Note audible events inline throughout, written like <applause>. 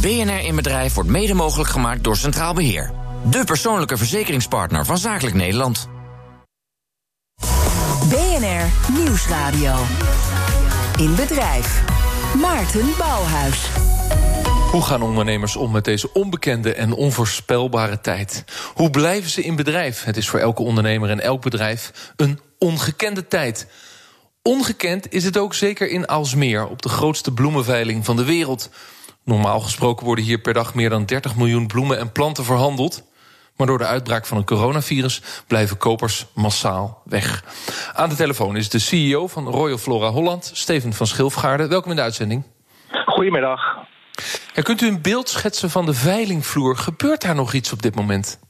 BNR in Bedrijf wordt mede mogelijk gemaakt door Centraal Beheer. De persoonlijke verzekeringspartner van Zakelijk Nederland. BNR Nieuwsradio. In Bedrijf. Maarten Bouwhuis. Hoe gaan ondernemers om met deze onbekende en onvoorspelbare tijd? Hoe blijven ze in bedrijf? Het is voor elke ondernemer en elk bedrijf een ongekende tijd. Ongekend is het ook zeker in Alsmeer, op de grootste bloemenveiling van de wereld. Normaal gesproken worden hier per dag meer dan 30 miljoen bloemen en planten verhandeld. Maar door de uitbraak van een coronavirus blijven kopers massaal weg. Aan de telefoon is de CEO van Royal Flora Holland, Steven van Schilfgaarden. Welkom in de uitzending. Goedemiddag. Ja, kunt u een beeld schetsen van de veilingvloer? Gebeurt daar nog iets op dit moment?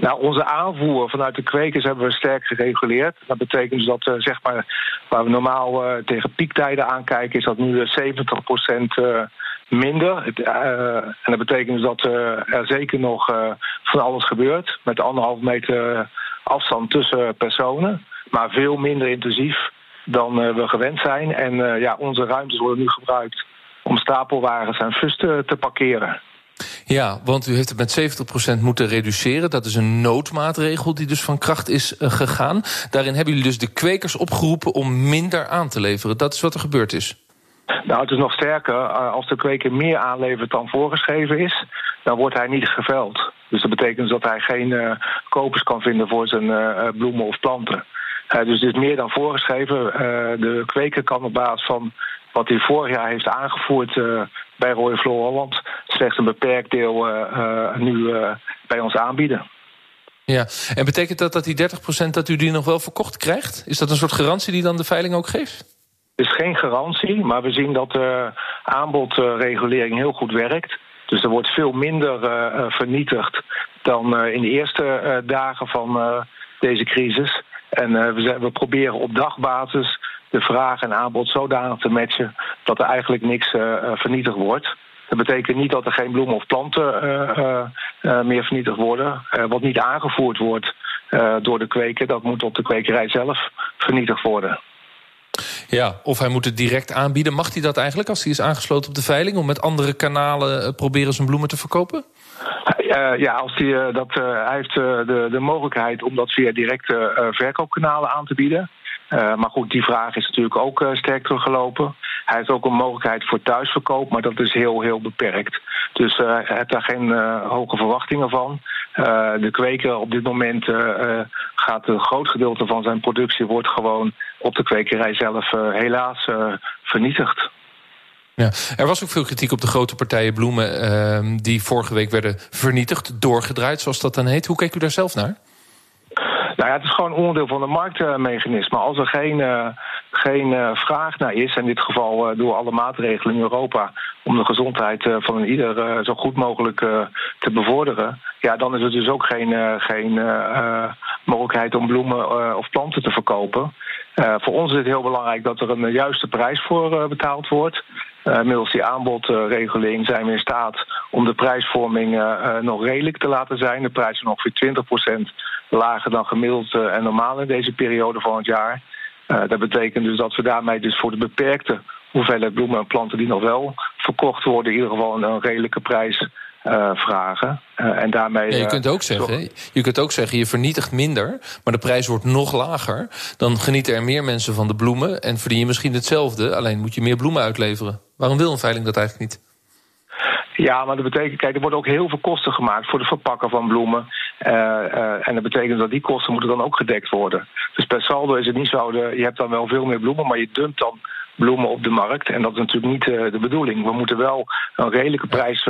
Nou, onze aanvoer vanuit de kwekers hebben we sterk gereguleerd. Dat betekent dus dat, uh, zeg maar, waar we normaal uh, tegen piektijden aankijken, is dat nu 70 uh, minder. Het, en dat betekent dus dat er zeker nog van alles gebeurt. Met anderhalf meter afstand tussen personen. Maar veel minder intensief dan we gewend zijn. En ja, onze ruimtes worden nu gebruikt om stapelwagens en fusten te parkeren. Ja, want u heeft het met 70% moeten reduceren. Dat is een noodmaatregel die dus van kracht is gegaan. Daarin hebben jullie dus de kwekers opgeroepen om minder aan te leveren. Dat is wat er gebeurd is. Nou, het is nog sterker. Als de kweker meer aanlevert dan voorgeschreven is, dan wordt hij niet geveld. Dus dat betekent dat hij geen uh, kopers kan vinden voor zijn uh, bloemen of planten. dus het is meer dan voorgeschreven. de kweker kan op basis van wat hij vorig jaar heeft aangevoerd bij Royal Flora Holland, slechts een beperkt deel nu bij ons aanbieden. Ja, en betekent dat dat die 30% dat u die nog wel verkocht krijgt? Is dat een soort garantie die dan de veiling ook geeft? Is geen garantie, maar we zien dat de aanbodregulering heel goed werkt. Dus er wordt veel minder vernietigd dan in de eerste dagen van deze crisis. En we, proberen op dagbasis de vraag en aanbod zodanig te matchen dat er eigenlijk niks vernietigd wordt. Dat betekent niet dat er geen bloemen of planten meer vernietigd worden. wat niet aangevoerd wordt door de kweker, dat moet op de kwekerij zelf vernietigd worden. Ja, of hij moet het direct aanbieden. Mag hij dat eigenlijk als hij is aangesloten op de veiling... om met andere kanalen proberen zijn bloemen te verkopen? Uh, ja, als die, dat, uh, hij heeft de, de mogelijkheid om dat via directe verkoopkanalen aan te bieden. Maar goed, die vraag is natuurlijk ook sterk teruggelopen. Hij heeft ook een mogelijkheid voor thuisverkoop, maar dat is heel, heel beperkt. Dus hij heeft daar geen hoge verwachtingen van. de kweker op dit moment gaat een groot gedeelte van zijn productie wordt gewoon op de kwekerij zelf helaas vernietigd. Ja, er was ook veel kritiek op de grote partijen bloemen ehm, die vorige week werden vernietigd, doorgedraaid, zoals dat dan heet. Hoe keek u daar zelf naar? Nou ja, het is gewoon onderdeel van het marktmechanisme. Als er geen, uh, geen uh, vraag naar is, in dit geval uh, door alle maatregelen in Europa, om de gezondheid van een ieder zo goed mogelijk te bevorderen, ja, dan is er dus ook geen, geen mogelijkheid om bloemen of planten te verkopen. voor ons is het heel belangrijk dat er een juiste prijs voor betaald wordt. Uh, middels die aanbodregeling zijn we in staat om de prijsvorming nog redelijk te laten zijn. De prijs is ongeveer 20% lager dan gemiddeld en normaal in deze periode van het jaar. Dat betekent dus dat we daarmee dus voor de beperkte hoeveelheid bloemen en planten die nog wel verkocht worden, in ieder geval een, een redelijke prijs uh, vragen. Uh, en daarmee, ja, je, kunt ook zeggen, je kunt ook zeggen, je vernietigt minder, maar de prijs wordt nog lager. Dan genieten er meer mensen van de bloemen en verdien je misschien hetzelfde, alleen moet je meer bloemen uitleveren. Waarom wil een veiling dat eigenlijk niet? Ja, maar dat betekent, kijk, er worden ook heel veel kosten gemaakt voor het verpakken van bloemen. Uh, uh, en dat betekent dat die kosten moeten dan ook gedekt worden. Dus per saldo is het niet zo, de, je hebt dan wel veel meer bloemen, maar je dumpt dan bloemen op de markt. En dat is natuurlijk niet uh, de bedoeling. We moeten wel een redelijke prijs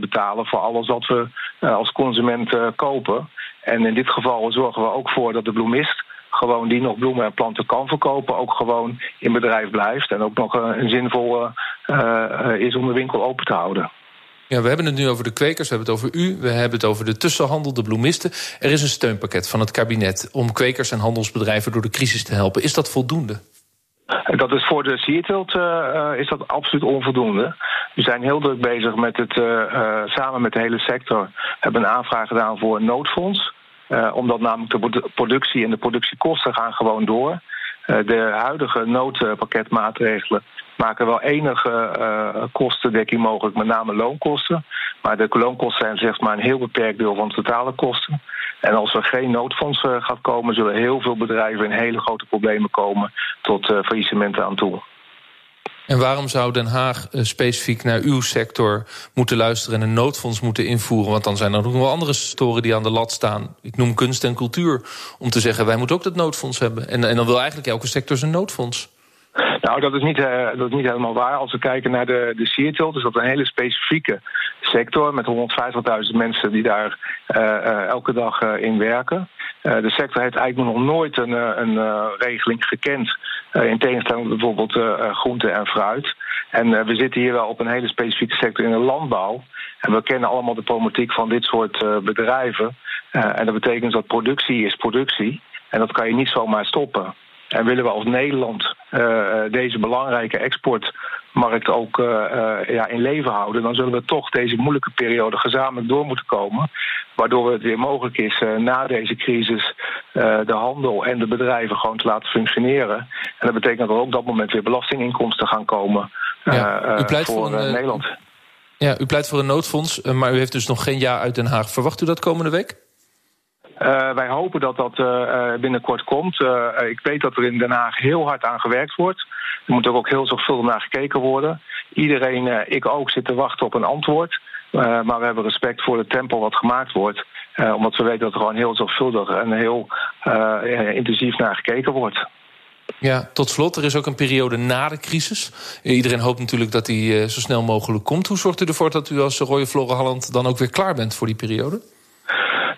betalen voor alles wat we als consument kopen. En in dit geval zorgen we ook voor dat de bloemist gewoon die nog bloemen en planten kan verkopen, ook gewoon in bedrijf blijft. En ook nog een zinvolle is om de winkel open te houden. Ja, we hebben het nu over de kwekers, we hebben het over u, we hebben het over de tussenhandel, de bloemisten. Er is een steunpakket van het kabinet om kwekers en handelsbedrijven door de crisis te helpen. Is dat voldoende? Dat is voor de sierteelt uh, is dat absoluut onvoldoende. We zijn heel druk bezig met het, uh, samen met de hele sector, hebben een aanvraag gedaan voor een noodfonds. omdat namelijk de productie en de productiekosten gaan gewoon door. De huidige noodpakketmaatregelen maken wel enige uh, kostendekking mogelijk, met name loonkosten. Maar de loonkosten zijn slechts maar een heel beperkt deel van de totale kosten. En als er geen noodfonds gaat komen, zullen heel veel bedrijven in hele grote problemen komen tot uh, faillissementen aan toe. En waarom zou Den Haag uh, specifiek naar uw sector moeten luisteren en een noodfonds moeten invoeren? Want dan zijn er nog wel andere sectoren die aan de lat staan. Ik noem kunst en cultuur. Om te zeggen, wij moeten ook dat noodfonds hebben. En, en dan wil eigenlijk elke sector zijn noodfonds. Nou, dat is, niet, uh, dat is niet helemaal waar. Als we kijken naar de, de Seattle, is dat een hele specifieke sector met 150.000 mensen die daar uh, uh, elke dag in werken. de sector heeft eigenlijk nog nooit een, een regeling gekend, in tegenstelling tot bijvoorbeeld groente en fruit. En we zitten hier wel op een hele specifieke sector in de landbouw. En we kennen allemaal de problematiek van dit soort bedrijven. en dat betekent dat productie is productie. En dat kan je niet zomaar stoppen. En willen we als Nederland uh, deze belangrijke exportmarkt ook uh, ja, in leven houden, dan zullen we toch deze moeilijke periode gezamenlijk door moeten komen. Waardoor het weer mogelijk is na deze crisis de handel en de bedrijven gewoon te laten functioneren. En dat betekent dat er op dat moment weer belastinginkomsten gaan komen ja, u pleit voor, voor een, Nederland. Ja, u pleit voor een noodfonds, maar u heeft dus nog geen ja uit Den Haag. Verwacht u dat komende week? Uh, wij hopen dat dat uh, binnenkort komt. Ik weet dat er in Den Haag heel hard aan gewerkt wordt. Er moet ook heel zorgvuldig naar gekeken worden. Iedereen, ik ook, zit te wachten op een antwoord. maar we hebben respect voor het tempo wat gemaakt wordt. omdat we weten dat er gewoon heel zorgvuldig en heel intensief naar gekeken wordt. Ja, tot slot, er is ook een periode na de crisis. Iedereen hoopt natuurlijk dat die zo snel mogelijk komt. Hoe zorgt u ervoor dat u als Roye Floren dan ook weer klaar bent voor die periode?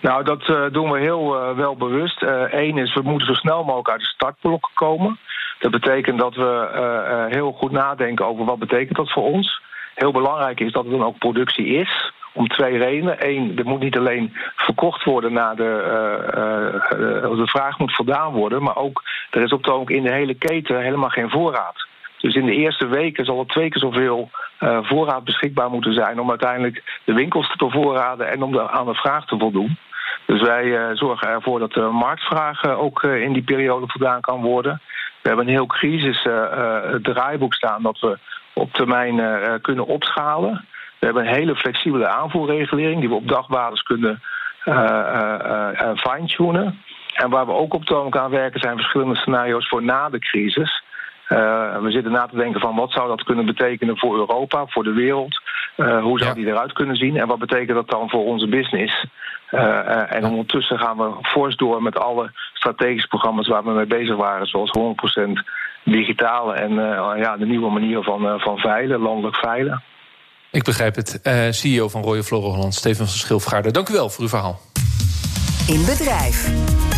Nou, dat uh, doen we heel uh, wel bewust. Eén uh, is, we moeten zo snel mogelijk uit de startblokken komen. Dat betekent dat we heel goed nadenken over wat betekent dat voor ons. Heel belangrijk is dat er dan ook productie is. Om twee redenen. Eén, er moet niet alleen verkocht worden naar de, de vraag moet voldaan worden. Maar ook, er is op het ogenblik in de hele keten helemaal geen voorraad. Dus in de eerste weken zal er twee keer zoveel uh, voorraad beschikbaar moeten zijn om uiteindelijk de winkels te bevoorraden en om de, aan de vraag te voldoen. Dus wij uh, zorgen ervoor dat de marktvraag uh, ook in die periode voldaan kan worden. We hebben een heel crisis draaiboek staan dat we op termijn kunnen opschalen. We hebben een hele flexibele aanvoerregulering die we op dagbasis kunnen fine-tunen. En waar we ook op toon aan werken zijn verschillende scenario's voor na de crisis. Uh, we zitten na te denken van wat zou dat kunnen betekenen voor Europa, voor de wereld. Uh, hoe zou ja. die eruit kunnen zien en wat betekent dat dan voor onze business? Uh, en ondertussen gaan we fors door met alle strategische programma's waar we mee bezig waren, zoals 100% digitale en ja, de nieuwe manier van, van veilen, landelijk veilen. Ik begrijp het. CEO van Royal Flora Holland, Steven van Schilfgaarde, dank u wel voor uw verhaal. In bedrijf.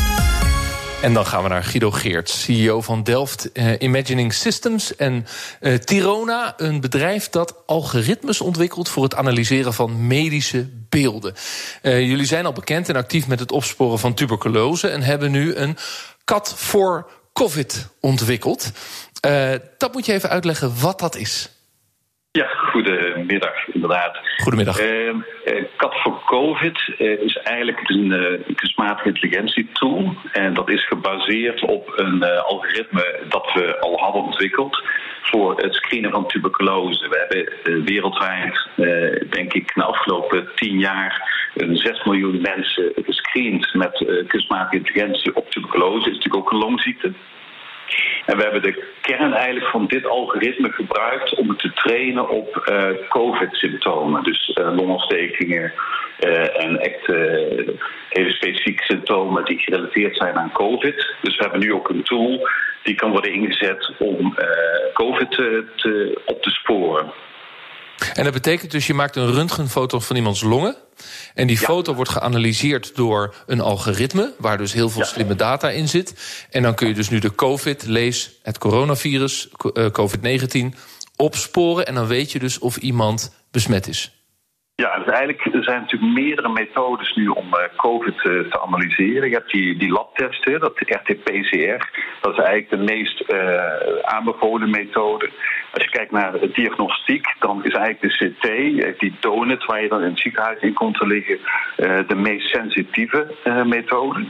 En dan gaan we naar Guido Geert, CEO van Delft uh, Imagining Systems. En uh, Tirona, een bedrijf dat algoritmes ontwikkelt voor het analyseren van medische beelden. Uh, jullie zijn al bekend en actief met het opsporen van tuberculose en hebben nu een kat voor COVID ontwikkeld. dat moet je even uitleggen wat dat is. Ja, goedemiddag, inderdaad. Goedemiddag. Uh, Cat voor COVID uh, is eigenlijk een uh, kunstmatige intelligentietool. En dat is gebaseerd op een algoritme dat we al hadden ontwikkeld voor het screenen van tuberculose. We hebben wereldwijd, denk ik, de afgelopen tien jaar een 6 miljoen mensen gescreend met kunstmatige intelligentie op tuberculose. Dat is natuurlijk ook een longziekte. En we hebben de kern eigenlijk van dit algoritme gebruikt om het te trainen op uh, COVID-symptomen. Dus uh, longontstekingen uh, en echt hele specifieke symptomen die gerelateerd zijn aan COVID. Dus we hebben nu ook een tool die kan worden ingezet om COVID te, op te sporen. En dat betekent dus, je maakt een röntgenfoto van iemands longen. En die ja. foto wordt geanalyseerd door een algoritme, waar dus heel veel ja. slimme data in zit. En dan kun je dus nu de COVID, lees het coronavirus, uh, COVID-19, opsporen. En dan weet je dus of iemand besmet is. Ja, dus eigenlijk er zijn natuurlijk meerdere methodes nu om uh, COVID uh, te analyseren. Je hebt die, die labtesten, dat RT-PCR. Dat is eigenlijk de meest uh, aanbevolen methode. Als je kijkt naar diagnostiek, dan is eigenlijk de CT, die donut waar je dan in het ziekenhuis in komt te liggen, de meest sensitieve methode.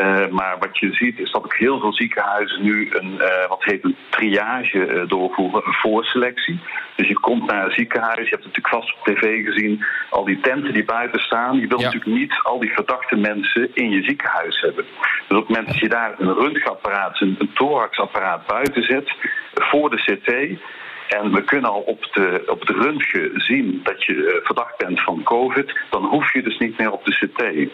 Uh, maar wat je ziet is dat ook heel veel ziekenhuizen nu een, uh, wat heet een triage uh, doorvoeren, een voorselectie. Dus je komt naar een ziekenhuis, je hebt het natuurlijk vast op tv gezien, al die tenten die buiten staan. Je wilt ja. natuurlijk niet al die verdachte mensen in je ziekenhuis hebben. Dus op het moment dat je daar een röntgenapparaat, een, een thoraxapparaat buiten zet, voor de CT, en we kunnen al op de, op de röntgen zien dat je verdacht bent van COVID. Dan hoef je dus niet meer op de CT.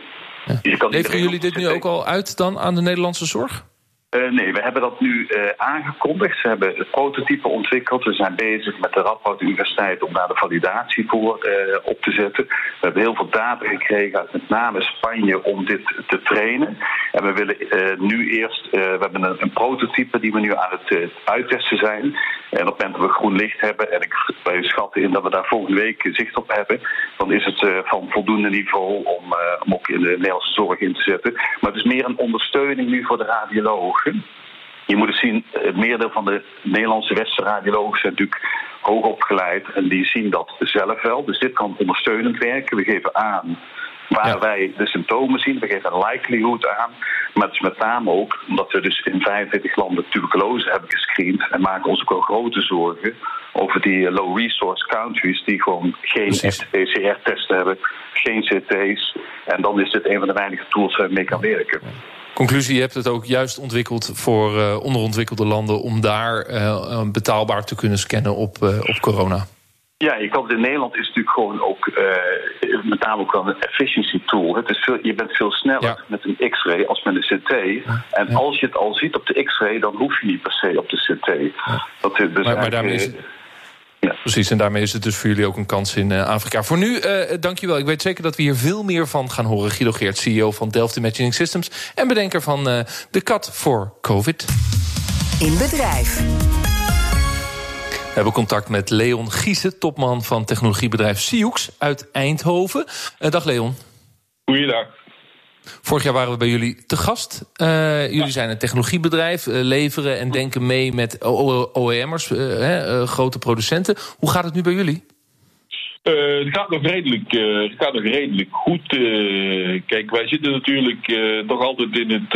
Ja. Leveren jullie dit nu ook al uit dan aan de Nederlandse zorg? Uh, nee, we hebben dat nu uh, aangekondigd. We hebben het prototype ontwikkeld. We zijn bezig met de Radboud Universiteit om daar de validatie voor uh, op te zetten. We hebben heel veel data gekregen uit met name Spanje om dit te trainen. En we willen nu eerst, we hebben een, een, prototype die we nu aan het uittesten zijn. En op het moment dat we groen licht hebben, en ik, wij schatten in dat we daar volgende week zicht op hebben, dan is het van voldoende niveau om, om ook in de Nederlandse zorg in te zetten. Maar het is meer een ondersteuning nu voor de radioloog. Je moet het zien, het meerdere van de Nederlandse westerradiologen zijn natuurlijk hoog opgeleid en die zien dat zelf wel. Dus dit kan ondersteunend werken. We geven aan waar ja. wij de symptomen zien. We geven een likelihood aan. Maar het is met name ook omdat we dus in 45 landen tuberculose hebben gescreend en maken ons ook wel grote zorgen over die low resource countries die gewoon geen PCR-testen hebben, geen CT's. En dan is dit een van de weinige tools waar we mee kan werken. Conclusie, je hebt het ook juist ontwikkeld voor uh, onderontwikkelde landen... om daar uh, betaalbaar te kunnen scannen op, uh, op corona. Ja, je kan, in Nederland is het natuurlijk gewoon ook met name ook wel een efficiency tool. Het is veel, je bent veel sneller ja. met een X-ray als met een CT. Ja. En ja. als je het al ziet op de X-ray, dan hoef je niet per se op de CT. Dat is dus maar, maar daarmee is, ja. Precies, en daarmee is het dus voor jullie ook een kans in uh, Afrika. Voor nu, uh, dankjewel. Ik weet zeker dat we hier veel meer van gaan horen. Guido Geert, CEO van Delft Imagining Systems... en bedenker van uh, de kat voor COVID. In bedrijf. We hebben contact met Leon Giesen, topman van technologiebedrijf Sioux uit Eindhoven. dag Leon. Goeiedag. Vorig jaar waren we bij jullie te gast. Uh, jullie ja. zijn een technologiebedrijf, uh, leveren en denken mee met OEM'ers, uh, grote producenten. Hoe gaat het nu bij jullie? het, gaat nog redelijk, het gaat nog redelijk goed. kijk, wij zitten natuurlijk toch altijd in, het,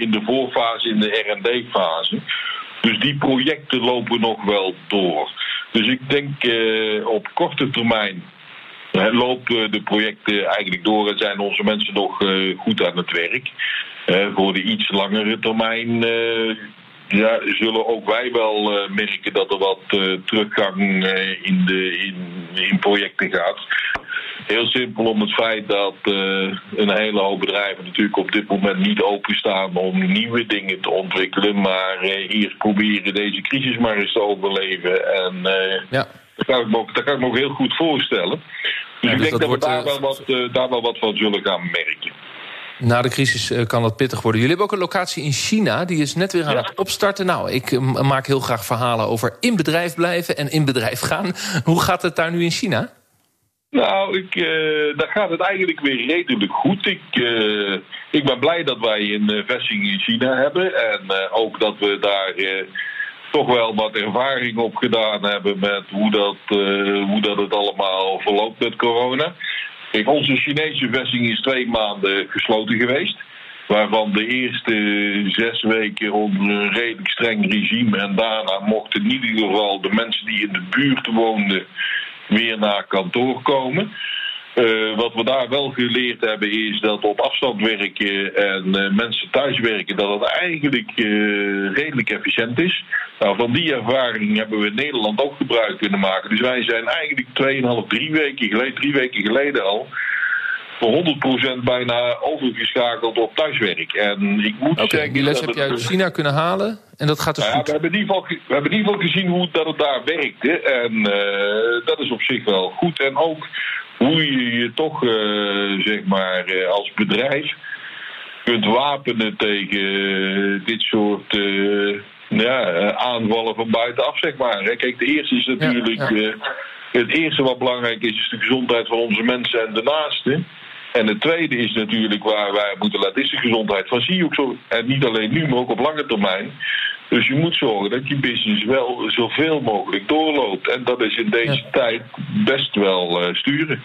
in de voorfase, in de RD-fase. Dus die projecten lopen nog wel door. Dus ik denk op korte termijn lopen de projecten eigenlijk door en zijn onze mensen nog uh, goed aan het werk. Voor de iets langere termijn uh, ja, zullen ook wij wel merken dat er wat teruggang in, de, in, in projecten gaat. Heel simpel om het feit dat een hele hoop bedrijven natuurlijk op dit moment niet openstaan om nieuwe dingen te ontwikkelen, maar eerst proberen deze crisis maar eens te overleven. En ja. Dat, kan ik me ook, dat kan ik me ook heel goed voorstellen. Dus ja, ik dus denk dat, dat we daar, wel wat, uh, daar wel wat van zullen gaan merken. Na de crisis uh, kan dat pittig worden. Jullie hebben ook een locatie in China, die is net weer aan ja. het opstarten. Nou, ik maak heel graag verhalen over in bedrijf blijven en in bedrijf gaan. <laughs> Hoe gaat het daar nu in China? Nou, ik, daar gaat het eigenlijk weer redelijk goed. Ik, ik ben blij dat wij een vestiging in China hebben. En ook dat we daar toch wel wat ervaring opgedaan hebben met hoe dat, uh, hoe dat het allemaal verloopt met corona. Kijk, onze Chinese vestiging is twee maanden gesloten geweest. Waarvan de eerste zes weken onder een redelijk streng regime. En daarna mochten in ieder geval de mensen die in de buurt woonden weer naar kantoor komen. Uh, wat we daar wel geleerd hebben is dat op afstand werken en uh, mensen thuiswerken, dat het eigenlijk uh, redelijk efficiënt is. Nou, van die ervaring hebben we in Nederland ook gebruik kunnen maken. Dus wij zijn eigenlijk 2,5, 3 weken geleden, drie weken geleden al voor 100% bijna overgeschakeld op thuiswerk. En ik moet okay, zeggen. Die les heb je uit China kunnen halen en dat gaat dus nou ja, We hebben, in ieder geval, we hebben in ieder geval gezien hoe dat het daar werkte. En dat is op zich wel goed. En ook hoe je je toch, uh, zeg maar, uh, als bedrijf kunt wapenen tegen uh, dit soort ja, aanvallen van buitenaf, zeg maar. Kijk, de eerste is natuurlijk. Ja, ja. het eerste wat belangrijk is, is de gezondheid van onze mensen en de naasten. En het tweede is natuurlijk waar wij moeten laten, is de gezondheid van Sioux. En niet alleen nu, maar ook op lange termijn. Dus je moet zorgen dat je business wel zoveel mogelijk doorloopt. En dat is in deze ja. tijd best wel uh, sturen.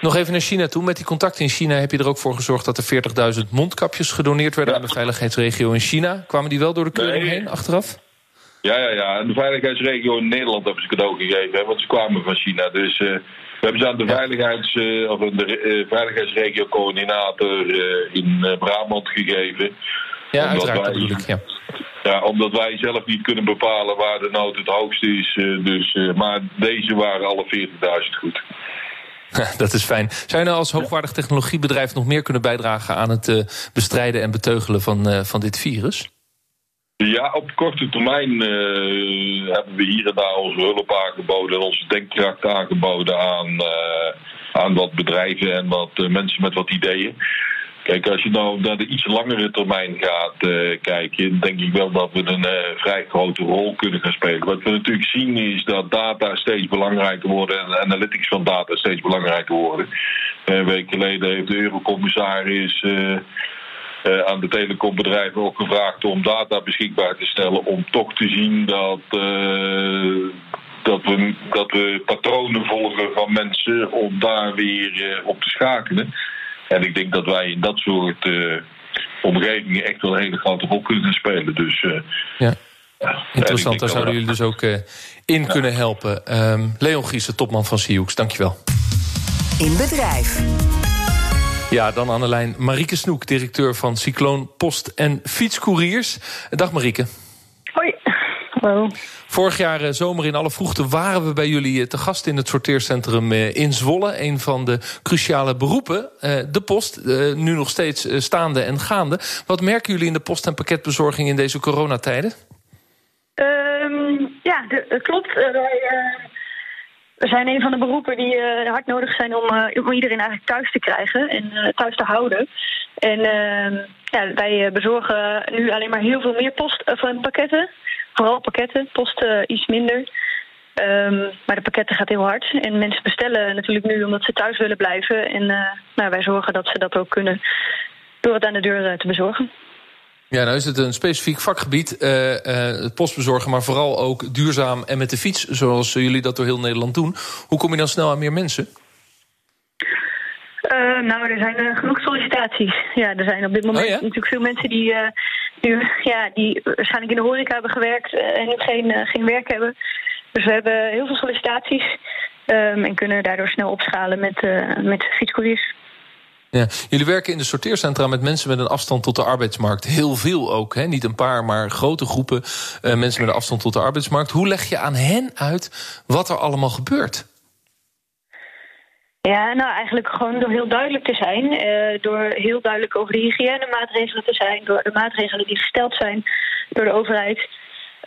Nog even naar China toe. Met die contacten in China heb je er ook voor gezorgd... dat er 40.000 mondkapjes gedoneerd werden aan de veiligheidsregio in China. Kwamen die wel door de keuring heen achteraf? Ja, ja, ja. En de veiligheidsregio in Nederland hebben ze cadeau gegeven, hè, want ze kwamen van China. Dus uh, we hebben ze aan de, veiligheids, uh, of de uh, veiligheidsregio-coördinator in Brabant gegeven. Ja, uiteraard, wij, ik, ja. Ja, omdat wij zelf niet kunnen bepalen waar de nood het hoogst is. dus, maar deze waren alle 40.000 goed. <laughs> Dat is fijn. Zou je nou als hoogwaardig technologiebedrijf nog meer kunnen bijdragen aan het bestrijden en beteugelen van, van dit virus? Ja, op korte termijn uh, hebben we hier en daar onze hulp aangeboden en onze denkkracht aangeboden aan, uh, aan wat bedrijven en wat uh, mensen met wat ideeën. Kijk, als je nou naar de iets langere termijn gaat kijken, denk ik wel dat we een vrij grote rol kunnen gaan spelen. Wat we natuurlijk zien is dat data steeds belangrijker worden en analytics van data steeds belangrijker worden. Een week geleden heeft de eurocommissaris uh, aan de telecombedrijven ook gevraagd om data beschikbaar te stellen. Om toch te zien dat, dat, we, dat we patronen volgen van mensen om daar weer op te schakelen. En ik denk dat wij in dat soort omgevingen echt wel een hele grote rol kunnen spelen. Dus, ja. Interessant, daar zouden jullie dus ook in kunnen helpen. Um, Leon Giesen, topman van Sioux, dankjewel. In bedrijf. Ja, dan aan de lijn Marieke Snoek, directeur van Cycloon Post en Fietscouriers. Dag Marieke. Hallo. Vorig jaar eh, zomer in alle vroegte waren we bij jullie eh, te gast in het sorteercentrum eh, in Zwolle. Een van de cruciale beroepen, de post, nu nog steeds staande en gaande. Wat merken jullie in de post- en pakketbezorging in deze coronatijden? Um, ja, dat klopt. Wij we zijn een van de beroepen die uh, hard nodig zijn om, uh, om, iedereen eigenlijk thuis te krijgen en thuis te houden. En ehm, ja, wij bezorgen nu alleen maar heel veel meer post van pakketten. Vooral pakketten, post iets minder. Um, maar de pakketten gaat heel hard. En mensen bestellen natuurlijk nu omdat ze thuis willen blijven. En nou, wij zorgen dat ze dat ook kunnen door het aan de deur te bezorgen. Ja, nou is het een specifiek vakgebied, uh, uh, het postbezorgen... maar vooral ook duurzaam en met de fiets, zoals jullie dat door heel Nederland doen. Hoe kom je dan snel aan meer mensen? Uh, nou, er zijn genoeg sollicitaties. Ja, er zijn op dit moment oh, ja? natuurlijk veel mensen die, nu, ja, die waarschijnlijk in de horeca hebben gewerkt... en nu geen, geen werk hebben. Dus we hebben heel veel sollicitaties... Um, en kunnen daardoor snel opschalen met, met fietscouriers. Ja. Jullie werken in de sorteercentra met mensen met een afstand tot de arbeidsmarkt. Heel veel ook, hè? niet een paar, maar grote groepen mensen met een afstand tot de arbeidsmarkt. Hoe leg je aan hen uit wat er allemaal gebeurt? Ja, nou eigenlijk gewoon door heel duidelijk te zijn. Uh, door heel duidelijk over de hygiënemaatregelen te zijn. Door de maatregelen die gesteld zijn door de overheid.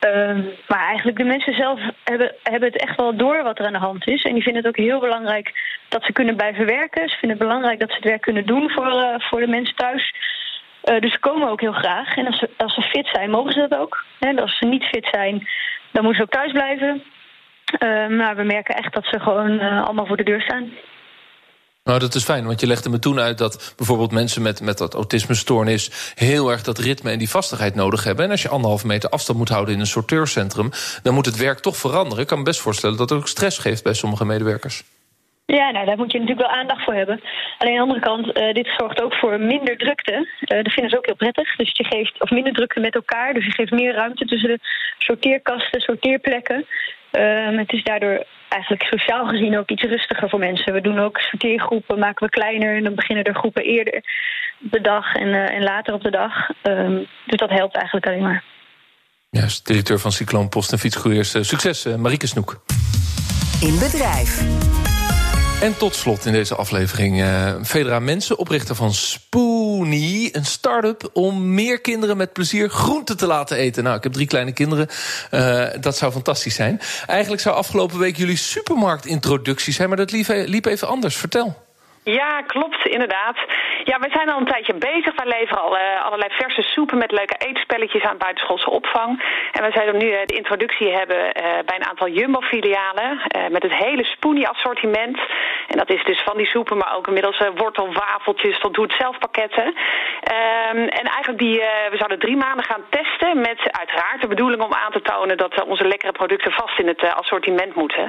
Uh, maar eigenlijk de mensen zelf hebben, hebben het echt wel door wat er aan de hand is. En die vinden het ook heel belangrijk dat ze kunnen blijven werken. Ze vinden het belangrijk dat ze het werk kunnen doen voor, uh, voor de mensen thuis. Uh, dus ze komen ook heel graag. En als ze, als ze fit zijn, mogen ze dat ook. En als ze niet fit zijn, dan moeten ze ook thuis blijven. Uh, maar we merken echt dat ze gewoon allemaal voor de deur staan. Nou, dat is fijn, want je legde me toen uit dat bijvoorbeeld mensen met, met dat autismestoornis heel erg dat ritme en die vastigheid nodig hebben. En als je anderhalve meter afstand moet houden in een sorteurcentrum, dan moet het werk toch veranderen. Ik kan me best voorstellen dat het ook stress geeft bij sommige medewerkers. Ja, nou, daar moet je natuurlijk wel aandacht voor hebben. Alleen aan de andere kant, uh, dit zorgt ook voor minder drukte. Uh, dat vinden ze ook heel prettig. Dus je geeft, of minder drukte met elkaar. Dus je geeft meer ruimte tussen de sorteerkasten, sorteerplekken. Uh, het is daardoor eigenlijk sociaal gezien ook iets rustiger voor mensen. We doen ook sorteergroepen, maken we kleiner. En dan beginnen er groepen eerder op de dag en, en later op de dag. Um, dus dat helpt eigenlijk alleen maar. Juist, directeur van Cycloon Post en Fietscouriers. Succes, Marieke Snoek. In bedrijf. En tot slot in deze aflevering uh, Federa Mensen, oprichter van Een start-up om meer kinderen met plezier groente te laten eten. Nou, ik heb drie kleine kinderen. Uh, dat zou fantastisch zijn. Eigenlijk zou afgelopen week jullie supermarktintroductie zijn... maar dat liep even anders. Vertel. Ja, klopt, inderdaad. Ja, we zijn al een tijdje bezig. Wij leveren al uh, allerlei verse soepen met leuke eetspelletjes aan buitenschoolse opvang. En we zijn nu uh, de introductie hebben uh, bij een aantal Jumbo-filialen met het hele Spoonie-assortiment. En dat is dus van die soepen, maar ook inmiddels wortelwafeltjes tot doe-het-zelf pakketten. Ehm, en eigenlijk die, we zouden drie maanden gaan testen met uiteraard de bedoeling om aan te tonen dat onze lekkere producten vast in het assortiment moeten.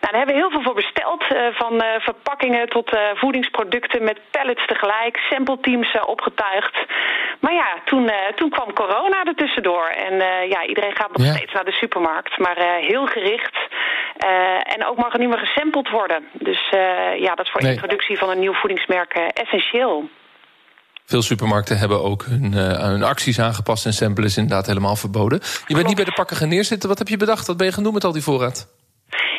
Nou, daar hebben we heel veel voor besteld, van verpakkingen tot voedingsproducten met pallets tegelijk, sample teams opgetuigd. Maar ja, toen, toen kwam corona er tussendoor. En ja, iedereen gaat nog steeds naar de supermarkt, maar heel gericht. en ook mag er niet meer gesampled worden. Dus ja, dat is voor de introductie van een nieuw voedingsmerk essentieel. Veel supermarkten hebben ook hun, hun, acties aangepast en samplen is inderdaad helemaal verboden. Je bent niet bij de pakken gaan neerzitten. Wat heb je bedacht? Wat ben je gaan doen met al die voorraad?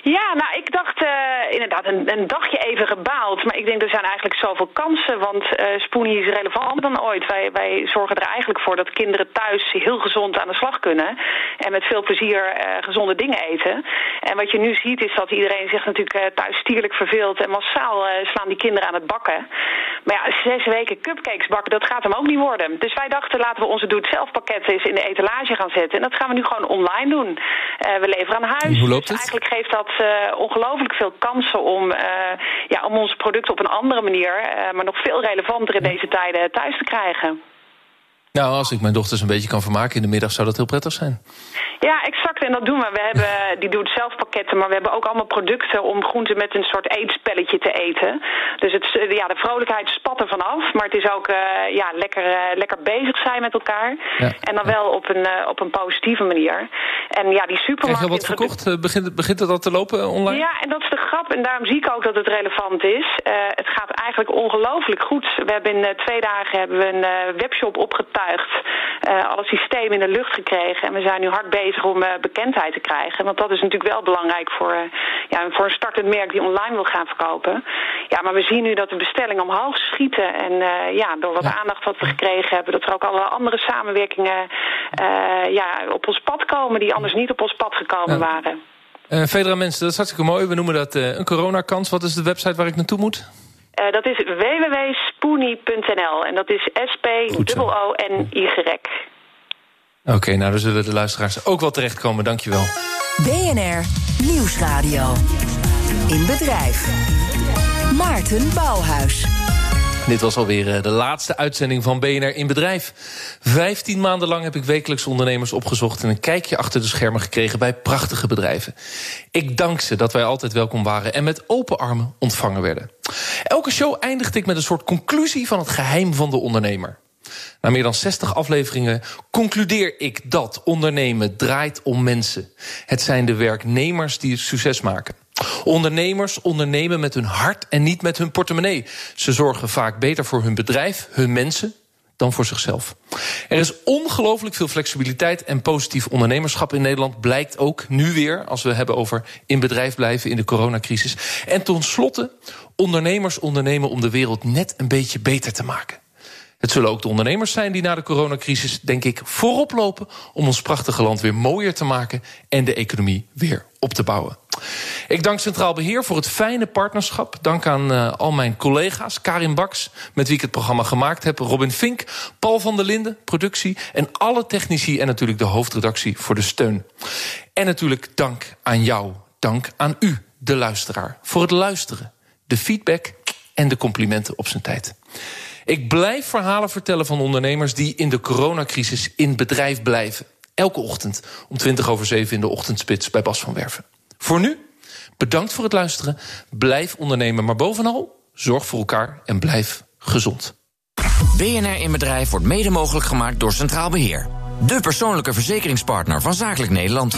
Ja, nou, ik dacht uh, inderdaad een, een, dagje even gebaald. Maar ik denk, er zijn eigenlijk zoveel kansen. Want uh, Spoonie is relevanter dan ooit. Wij, wij zorgen er eigenlijk voor dat kinderen thuis heel gezond aan de slag kunnen. En met veel plezier uh, gezonde dingen eten. En wat je nu ziet is dat iedereen zich natuurlijk thuis stierlijk verveelt. En massaal slaan die kinderen aan het bakken. Maar ja, zes weken cupcakes bakken, dat gaat hem ook niet worden. Dus wij dachten, laten we onze doe-het-zelf pakketten eens in de etalage gaan zetten. En dat gaan we nu gewoon online doen. we leveren aan huis. Hoe loopt dus het? eigenlijk geeft dat uh, ongelooflijk veel kansen om, uh, ja, om onze producten op een andere manier, uh, maar nog veel relevanter in deze tijden thuis te krijgen. Nou, als ik mijn dochters een beetje kan vermaken in de middag, zou dat heel prettig zijn. Ja, exact. En dat doen we. We hebben, <laughs> die doet zelf pakketten, maar we hebben ook allemaal producten om groenten met een soort eetspelletje te eten. Dus het, ja, de vrolijkheid spat er vanaf, maar het is ook uh, ja, lekker, uh, lekker bezig zijn met elkaar. Ja, en dan ja. wel op een, uh, op een positieve manier. En ja, die supermarkt... Heb je wat verkocht? Begint, begint het al te lopen online? Ja, en dat is de grap. En daarom zie ik ook dat het relevant is. het gaat eigenlijk ongelooflijk goed. We hebben in twee dagen hebben we een webshop opgetuigd. Alle systemen in de lucht gekregen. En we zijn nu hard bezig om uh, bekendheid te krijgen. Want dat is natuurlijk wel belangrijk voor, uh, ja, voor een startend merk die online wil gaan verkopen. Ja, maar we zien nu dat de bestellingen omhoog schieten. En uh, ja, door wat ja. aandacht wat we gekregen hebben, dat er ook alle andere samenwerkingen ja, op ons pad komen die anders niet op ons pad gekomen ja. waren. Uh, Federa mensen, dat is hartstikke mooi. We noemen dat uh, een coronakans. Wat is de website waar ik naartoe moet? Uh, dat is www.spoonie.nl en dat is S-P-O-O-N-Y. Oké, okay, nou dan zullen de luisteraars ook wel terechtkomen. Dankjewel. BNR Nieuwsradio. In bedrijf. Maarten Bouwhuis. Dit was alweer de laatste uitzending van BNR in Bedrijf. Vijftien maanden lang heb ik wekelijks ondernemers opgezocht... en een kijkje achter de schermen gekregen bij prachtige bedrijven. Ik dank ze dat wij altijd welkom waren... en met open armen ontvangen werden. Elke show eindigde ik met een soort conclusie van het geheim van de ondernemer. Na meer dan 60 afleveringen concludeer ik dat ondernemen draait om mensen. Het zijn de werknemers die het succes maken. Ondernemers ondernemen met hun hart en niet met hun portemonnee. Ze zorgen vaak beter voor hun bedrijf, hun mensen, dan voor zichzelf. Er is ongelooflijk veel flexibiliteit en positief ondernemerschap in Nederland. Blijkt ook nu weer, als we hebben over in bedrijf blijven in de coronacrisis. En ten slotte, ondernemers ondernemen om de wereld net een beetje beter te maken. Het zullen ook de ondernemers zijn die na de coronacrisis, denk ik, voorop lopen om ons prachtige land weer mooier te maken en de economie weer op te bouwen. Ik dank Centraal Beheer voor het fijne partnerschap. Dank aan uh, al mijn collega's, Karin Baks, met wie ik het programma gemaakt heb, Robin Fink, Paul van der Linden, productie en alle technici en natuurlijk de hoofdredactie voor de steun. En natuurlijk dank aan jou, dank aan u, de luisteraar, voor het luisteren, de feedback en de complimenten op zijn tijd. Ik blijf verhalen vertellen van ondernemers die in de coronacrisis in bedrijf blijven. Elke ochtend om 20 over 7 in de ochtendspits bij Bas van Werven. Voor nu, bedankt voor het luisteren. Blijf ondernemen, maar bovenal zorg voor elkaar en blijf gezond. BNR in Bedrijf wordt mede mogelijk gemaakt door Centraal Beheer. De persoonlijke verzekeringspartner van Zakelijk Nederland.